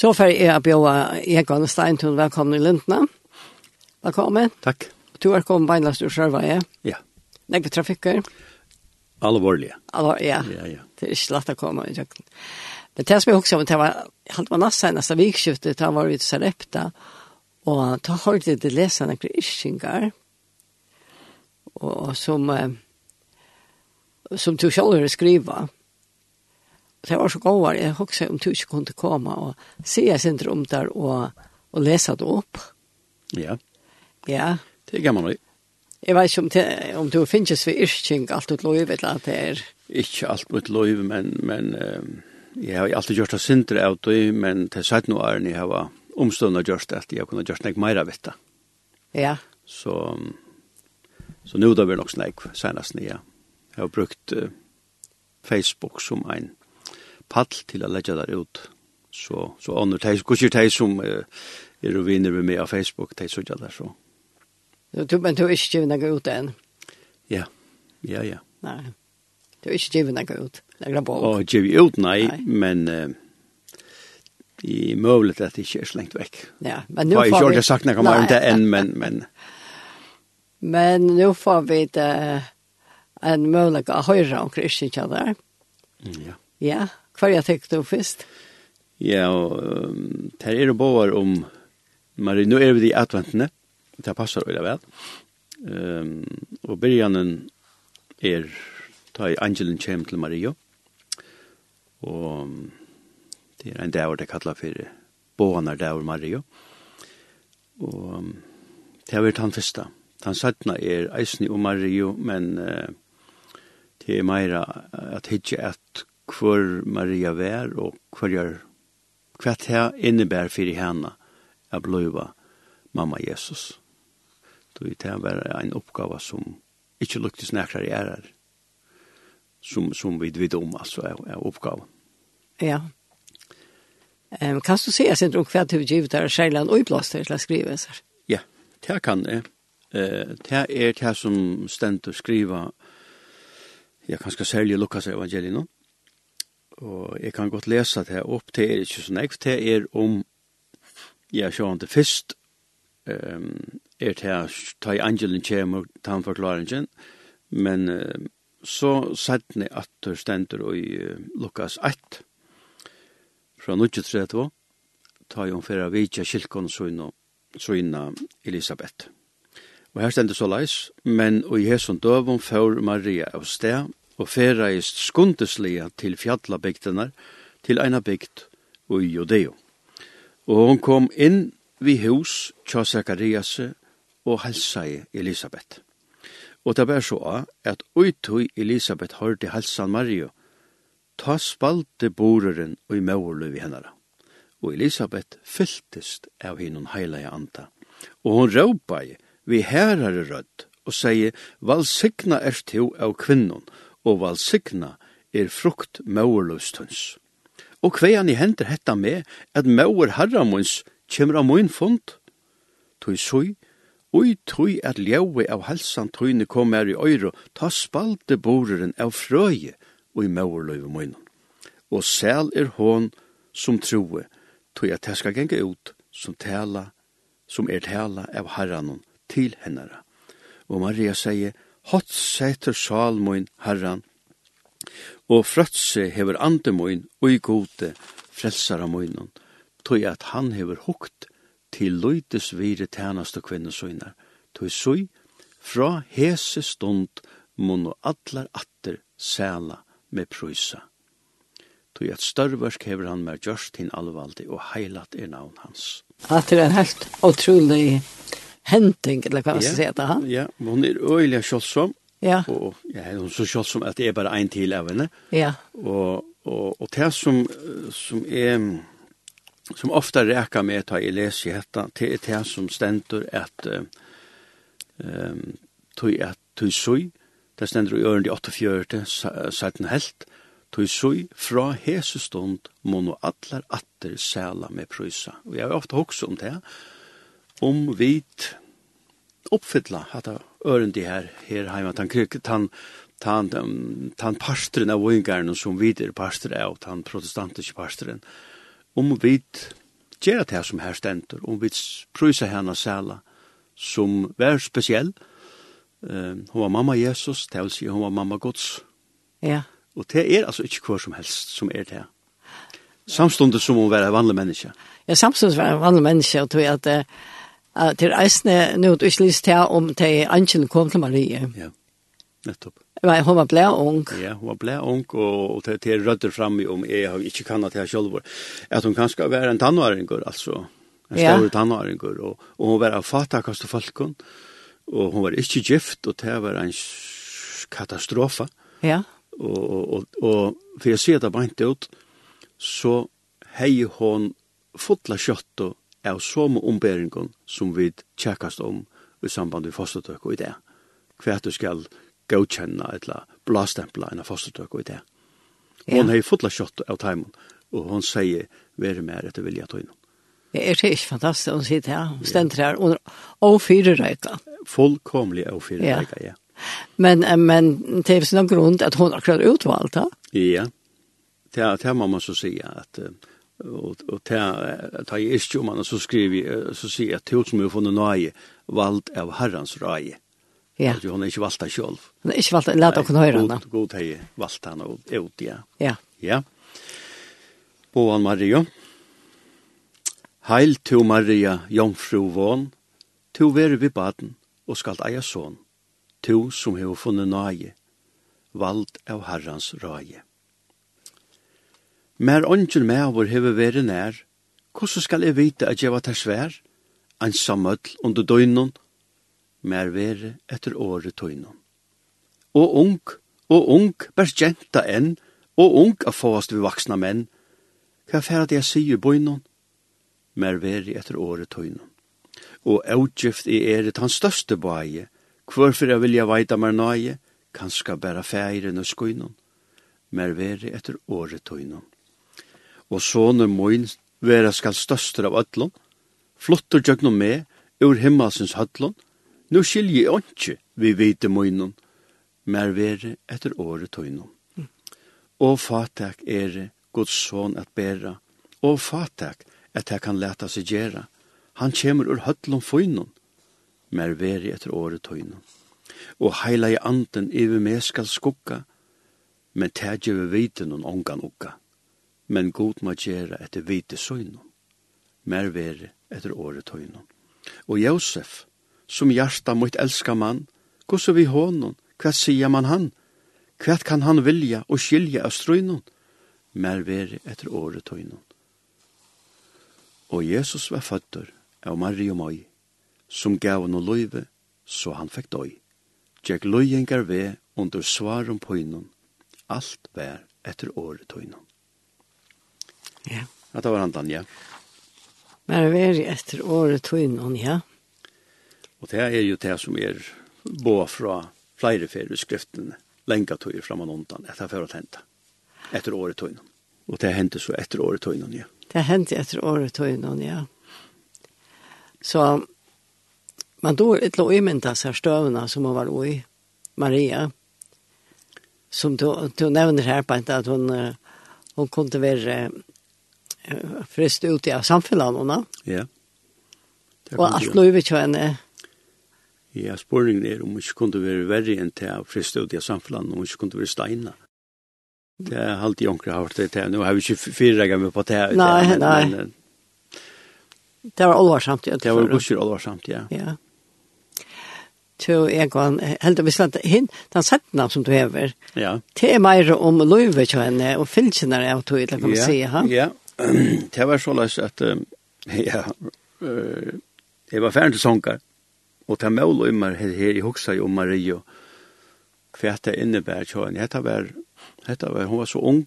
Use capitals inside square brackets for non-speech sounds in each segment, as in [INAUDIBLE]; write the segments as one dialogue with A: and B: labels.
A: Så får jeg bjøre Egon Steintun velkommen i Lundene. Velkommen.
B: Takk.
A: Du er kommet beinlast ur Sjørveie.
B: Ja.
A: Nekve trafikker.
B: Alvorlige.
A: Alvorlige, ja.
B: Ja, ja.
A: Det er ikke lett å komme i kjøkken. Men det som jeg husker om, det var, han var nasse neste vikskiftet, da var vi til Sarepta, og da hørte jeg det lese noen iskinger, og som, som du selv har skriver, det var så gåvar, jeg husker om du ikke kunne komme og se jeg sin om der og, og lese det opp.
B: Ja.
A: Ja.
B: Det er man.
A: Jeg vet ikke om, det, om du finnes ved yrking alt ut lov eller at det er.
B: Ikke alt ut lov, men, men jeg har alltid gjort det sindre av det, men til sett noe er jeg har omstående gjort det, jeg kunne gjort det mer av det.
A: Ja.
B: Så, så nå da blir nok snakk senest nye. Jeg har brukt uh, Facebook som en pall til å legge der ut. Så, så andre teis, hvordan teis som uh, er og vinner med meg av Facebook, teis og der så.
A: Du, du, men du er ikke givet noe ut enn?
B: Ja, ja, ja.
A: Nei, du er ikke givet noe ut, legger
B: på. Å, givet ut, nei,
A: nei.
B: men... Uh, i möjligt att det inte är så långt.
A: Ja, men
B: nu
A: får vi...
B: Jag har inte sagt något om det än, men... Men, [LAUGHS]
A: men nu får vi det, en möjlighet att höra om Kristi
B: Ja.
A: Ja, Hva jeg tenkte du først?
B: Ja, og um, her er det bare om Marie, nå er vi i adventene, det passer veldig vel. Um, og byrjanen er ta i angelen kjem til Maria, og det er en dag det kallar for Båner dag Maria, og det har vært han første. Han sattna er eisen i Maria, men uh, det er meira at hitje at hvor Maria vær og hvor jeg hva det innebær for henne av bløyva mamma Jesus. Det var en oppgave som ikke luktes nærkere i ærer, som, som vi vet om, altså, er, er oppgave.
A: Ja. Um, kan du se, jeg synes, hva du givet er skjelen og plaster til å skrive, sir?
B: Ja, det kan jeg. Uh, det er det som stendt å skrive, jeg kan skal særlig Lukas evangeliet nå og jeg kan godt lese det opp til er ikke så nekt, det er om, ja, sjåan det fyrst, um, er det her, ta i angelen kjem og ta han forklaringen, men uh, så sættne at det stender i uh, Lukas 1, fra 1932, ta i omfera vidja kylkon søgna, søgna Elisabeth. Og her stender så leis, men og i hesson døvum før Maria av sted, og ferreist skundeslega til fjallabygdene til eina bygd og i Judeo. Og hon kom inn vi hus tja Zakariase og halsai Elisabeth. Og det var så at uitui Elisabeth hørte helsan Mario, ta spalte boreren og i møverløv i hennara. Og Elisabeth fylltist av hinnon i anda. Og hon råpai vi herare rødd og sier, valsigna er til av kvinnon, og valsigna er frukt mauerlustens. Og kveian i hender hetta med at mauer herramunds kjemur av mun fund. Tui sui, ui tui at ljaui av halsan tuini kom er i øyro, ta spalte boreren av frøye ui maurløyve munnen. Og sel er hon som troe, tui at jeg skal genge ut som tala, som er tala av herranun til hennara. Og Maria sier, hot seter salmoin herran, og frøtse hever andemoin og i gode frelsara moinon, tog at han hever hukt til løytes vire tænast og kvinnesøynar, tog søy fra hese stund mun og allar atter sæla med prøysa. Tog at størverk hever han med gjørst hin alvaldi og heilat er navn hans.
A: Det er en helt utrolig henting, eller hva man skal si etter han.
B: Ja, hun er øyelig kjølsom,
A: ja.
B: og ja, hun er så kjølsom at det er bare en til av henne.
A: Ja.
B: Og, og, og det som, som er som ofta räkar med att i läsi till ett här som stendur att ehm tog att tog sui det stendur i örn i 84 satten helt tog sui fra hese stund mono allar atter sæla med prysa og jeg har ofta hoksa om det om vit uppfylla hata örendi her her heima. Tan tan tan tan pastren av vingarna som vidare pastor av tan protestantiske pastoren om vit gera det som her stendur om vi prøysa henne sæla som vær spesiell. Eh hon var mamma Jesus det vil si hon var mamma Guds.
A: Ja.
B: Og det er altså ikke hva som helst som er det Samstundet som hun var en vanlig menneske.
A: Ja samstundes var en vanlig menneske og tog jeg at uh, til eisne nå du ikke lyst til om til Angen kom til Marie.
B: Ja, nettopp.
A: Ja, hun var blei ung.
B: Ja, hun var blei ung, og, og til, til rødder fremme om jeg har ikke kannet til selv. At hun kanskje var en tannåringer, altså. En stor ja. tannåringer, og, og hun var av fatakast og falkon, og hun var ikke gift, og det var en katastrofe.
A: Ja.
B: Og, og, og, og for jeg ser det bare ikke ut, så hei hon fotla kjøtt og av som omberingen som vi tjekkast om i samband med fostertøk og i det. Hva du skal godkjenne eller blastempla en av fostertøk og i det. Ja. Hon
A: har
B: fått la kjøtt av timen, og hon sier, være mer etter vilja tøyne.
A: Det er ikke fantastisk å si det, ja. Stendt her, og fire røyka.
B: Fullkomlig og fire
A: reika,
B: ja.
A: Men, men det er sånn grunn at hun akkurat utvalgt, ja?
B: Ja, det, det må man så si at uh, og og ta ta i istjuman så skrivi så se at til som er funnu nøye vald av Herrans røye.
A: Ja.
B: Så hon er ikke valta sjølv.
A: Hon er ikke valta lat okkum høyrra henne.
B: God god hei valta henne og ut ja.
A: Ja.
B: Ja. Boan Maria. Heil to Maria, jomfru von. To veri vi baden og skal eia son. To som hevur funnu nøye vald av Herrans røye. Mer ongen meavur hever veri nær, hvordan skal jeg vite at jeg var til svær, en samøll under døgnon, mer veri etter året tøgnon. Og ung, og ung, bærs jenta enn, og ung er fåast vi vaksna menn, hva færa det jeg sier bøgnon, mer veri etter året tøgnon. Og avgift i eret hans største bøye, hvorfor jeg vilja veita mer nøye, kanska bæra færen og skøynon, mer veri etter året tøgnon og sånne moin vera skal støster av ötlun, flottur djøgnum med, ur himmasins høtlun, nu skilji onki vi vite moinun, mer vere etter året tøynum. Mm. Og fatak er Guds son at bæra, og fatak at jeg kan leta seg gjera. Han kjemur ur høtlun føynun, mer vere etter året tøynum. Og heila i anden iver me skal skugga, men tægje vi vite noen ongan ukka men god må gjere etter vite søgnom, mer vere etter året tøgnom. Og Josef, som hjarta mot elska mann, gosse vi hånden, hva sier man han? Hva kan han vilja og skilja av strøgnom? Mer vere etter året tøgnom. Og Jesus var føtter av Marie og Møy, som gav noe løyve, så han fikk døy. Tjekk løyengar ved under svaren på innan, alt vær etter året på.
A: Ja.
B: Ja, det var andan, ja.
A: Men det er etter året tøynen, ja.
B: Og det er jo det som er bå fra flere ferie skriftene, lenge tøyer fram og undan, etter for å hente, etter året tøynen. Og det hendte så etter året tøynen, ja.
A: Det hendte etter året tøynen, ja. Så man då ett lov imenta sig stövna som hon var i Maria som du, du nämner här på att hon hon kunde vara frist ut i samfunnet.
B: Ja.
A: Og alt lov ikke henne.
B: Ja, spurningen er om ikke kunne være verre enn til å friste ut i samfunnet, om ikke kunne være steina. Det er alltid jonkere har vært det til. Nå har vi ikke fyrregget meg på det.
A: Nei, nei. Det var alvarsamt, ja.
B: Det var gusher alvarsamt, ja.
A: Ja. Så jeg kan helt og bestemt hin, den settene som du hever,
B: ja.
A: det er mer om løyve til henne, og fylkjene av tog, det kan man si, ha?
B: Ja, [CLEARS THROAT] det var så løs at [LAUGHS] ja, jeg var ferdig til sånger, og det mål og immer her, her i hoksa jo Marie, hva det innebærer til henne. Hette var, hette var, hun var så ung,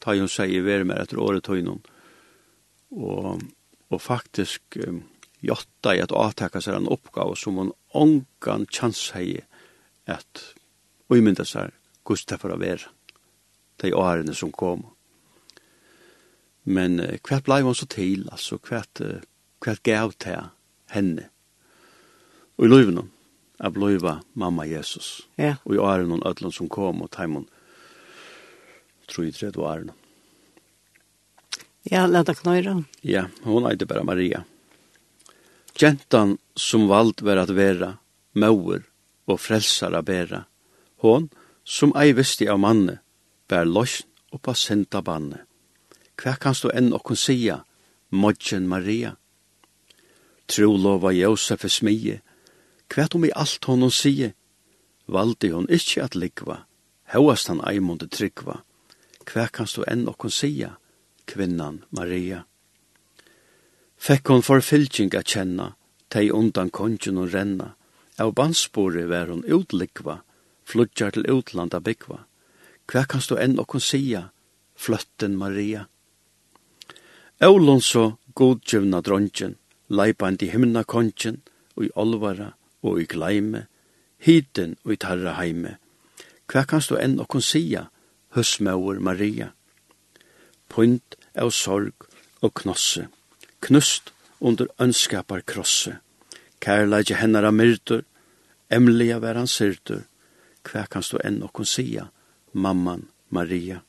B: ta hun sier i verden med etter året tog innom, og, og faktisk um, jotta i at avtaka seg en oppgave som hun ångan chans hei at uimynda seg gust det for å være de årene som kommer. Men uh, hva blei hun så til, altså hva, uh, hva gav til henne? Og i løyvene, jeg bløyva mamma Jesus.
A: Ja.
B: Og i åren og som kom, og teimen, tror jeg tredje åren.
A: Ja, leta knøyra.
B: Ja, hon eide bare Maria. Gentan som vald var at vera, mauer og frelsar a bera. Hon, som ei visti av manne, bær løsn oppa senta banne hva kan du enn okkun sia, modgen Maria? Tro lova Josef er smie, hva om i alt honom sie, valdi hon ikkje at likva, hauast han eimonde tryggva, hva kan du enn okkun sia, kvinnan Maria? Fekk hon forfylking a kjenna, tei undan kongen hon renna, av banspore var hon utlikva, flutjar til utlanda byggva. Hva kan du enn okkun sia, fløtten Maria? Eulon så godgjøvna dronjen, leipand i himna konjen, og i olvara og i gleime, hiten og i tarra heime. Hva kanst du enn okkon sia, høsmauer Maria? Punt av sorg og knosse, knust under ønskapar krosse. Kærleidje hennar av myrtur, emliga veran han syrtur. Hva kanst du enn okkon sia, mamman Maria?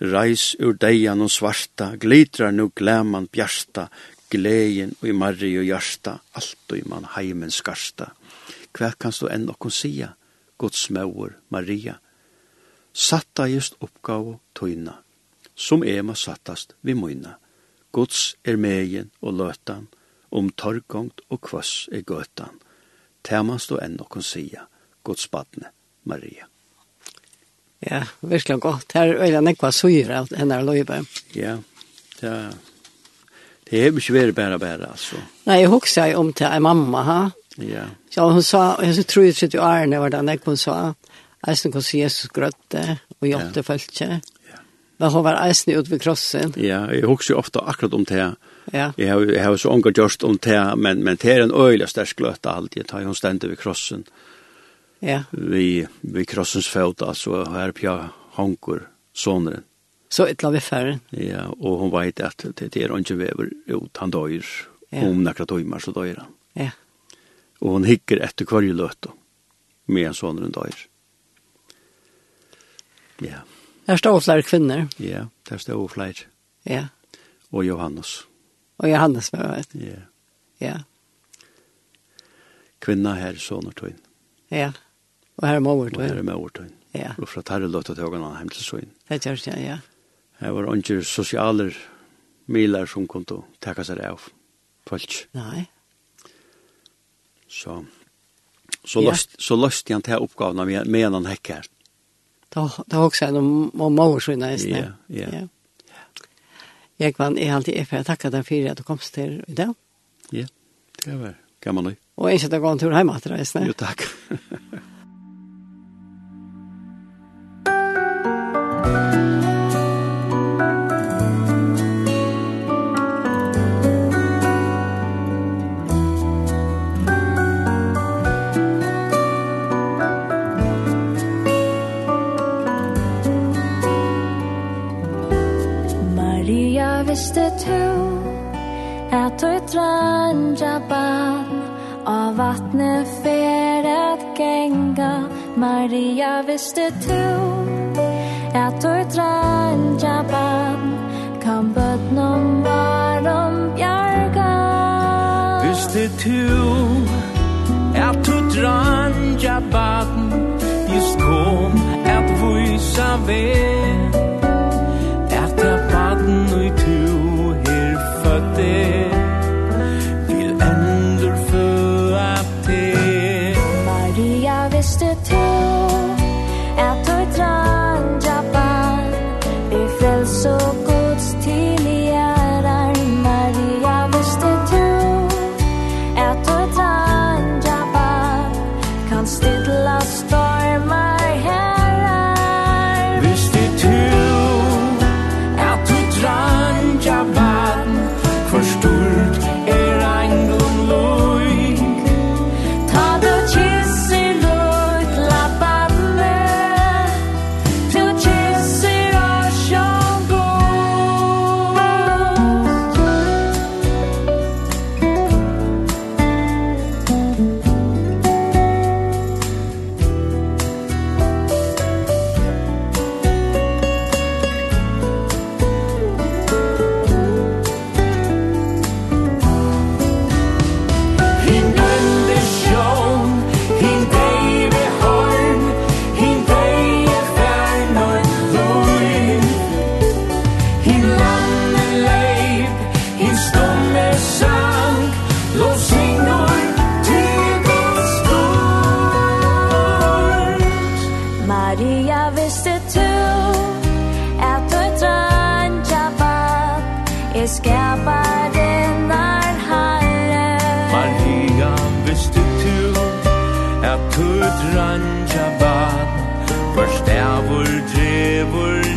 B: Reis ur deian og svarta, glitrar nu glæman bjarsta, gleien og i marri og hjarta, alt og i man heimen skarsta. Hva kanst du enn okkon sia, Guds mauer, Maria. Satta just oppgave tøyna, som ema sattast vi møyna. Guds er megin og løtan, om torgongt og kvass er gøtan. Tæman du enn okkon sia, Guds badne, Maria.
A: Ja, virkelig godt. Her er øyne nekva syre av henne løybe.
B: Ja, det er Det er ikke värre bare bare, altså.
A: Nei, jeg husker ju om til en mamma ha.
B: Ja.
A: Så hun sa, jag så tror jeg att jo är när var den hun sa, eisen hon kunde Jesus grötte och jag åtte följt
B: Ja.
A: Men hun var eisen ut ved krossen.
B: Ja, jeg husker jo ofte akkurat om det.
A: Ja.
B: Jeg har, jeg har så ångat just om det, men, men det er en øyelig sterk glöta alltid. jeg tar jo stendet ved krossen.
A: Ja ja.
B: vi, vi krossens fot, altså her pja honkur sonren.
A: Så ett la vi færre.
B: Ja, og hun vet at det er ikke vever ut, han døyer.
A: Ja.
B: Om nekra timmar så døyer han.
A: Ja.
B: Og hun hikker etter hverje løte med en sonren døyer. Ja.
A: Her står flere kvinner.
B: Ja, der står flere.
A: Ja.
B: Og Johannes.
A: Og Johannes, var vet.
B: Ja.
A: Ja.
B: Kvinna her, soner tøyen.
A: Ja Og her er Mauertøyen.
B: Og her er Mauertøyen.
A: Ja.
B: Og fra Tarre Lotta til Hågan hjem til Søyen.
A: Det gjør det, ja.
B: Her var ikke sosialer miler som kom til å takke seg av folk.
A: Nei.
B: Så, så,
A: ja.
B: løst, så løste han til oppgavene med, med en hekk her.
A: Da, da også er det om Mauertøyen nesten. Ja,
B: ja. ja.
A: Jeg var jeg alltid er for jeg takker deg for at du kom til i dag.
B: Ja, det var gammel. nøy.
A: Og jeg ikke at jeg går en tur hjemme til deg.
B: Jo, takk. [LAUGHS]
C: Benjaban Av vattnet fer at genga Maria visste tu Att ur Benjaban Kan bötnom var om bjarga
D: Visste tu Att ur Benjaban Just kom att vysa
C: väg tja barn Forstær vul djevul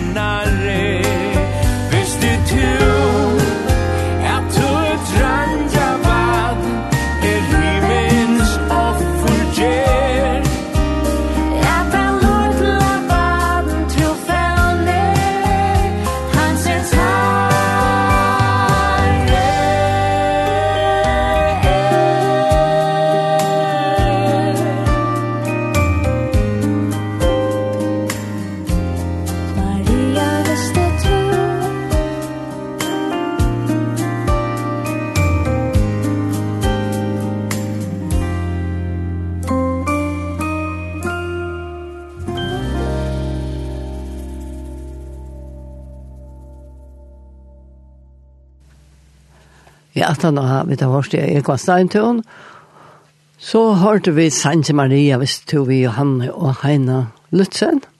C: at han
A: har vi tar hørst i Ekva Steintun, så hørte vi Sanje Maria, hvis tog vi Johanne og Heina Lutzen,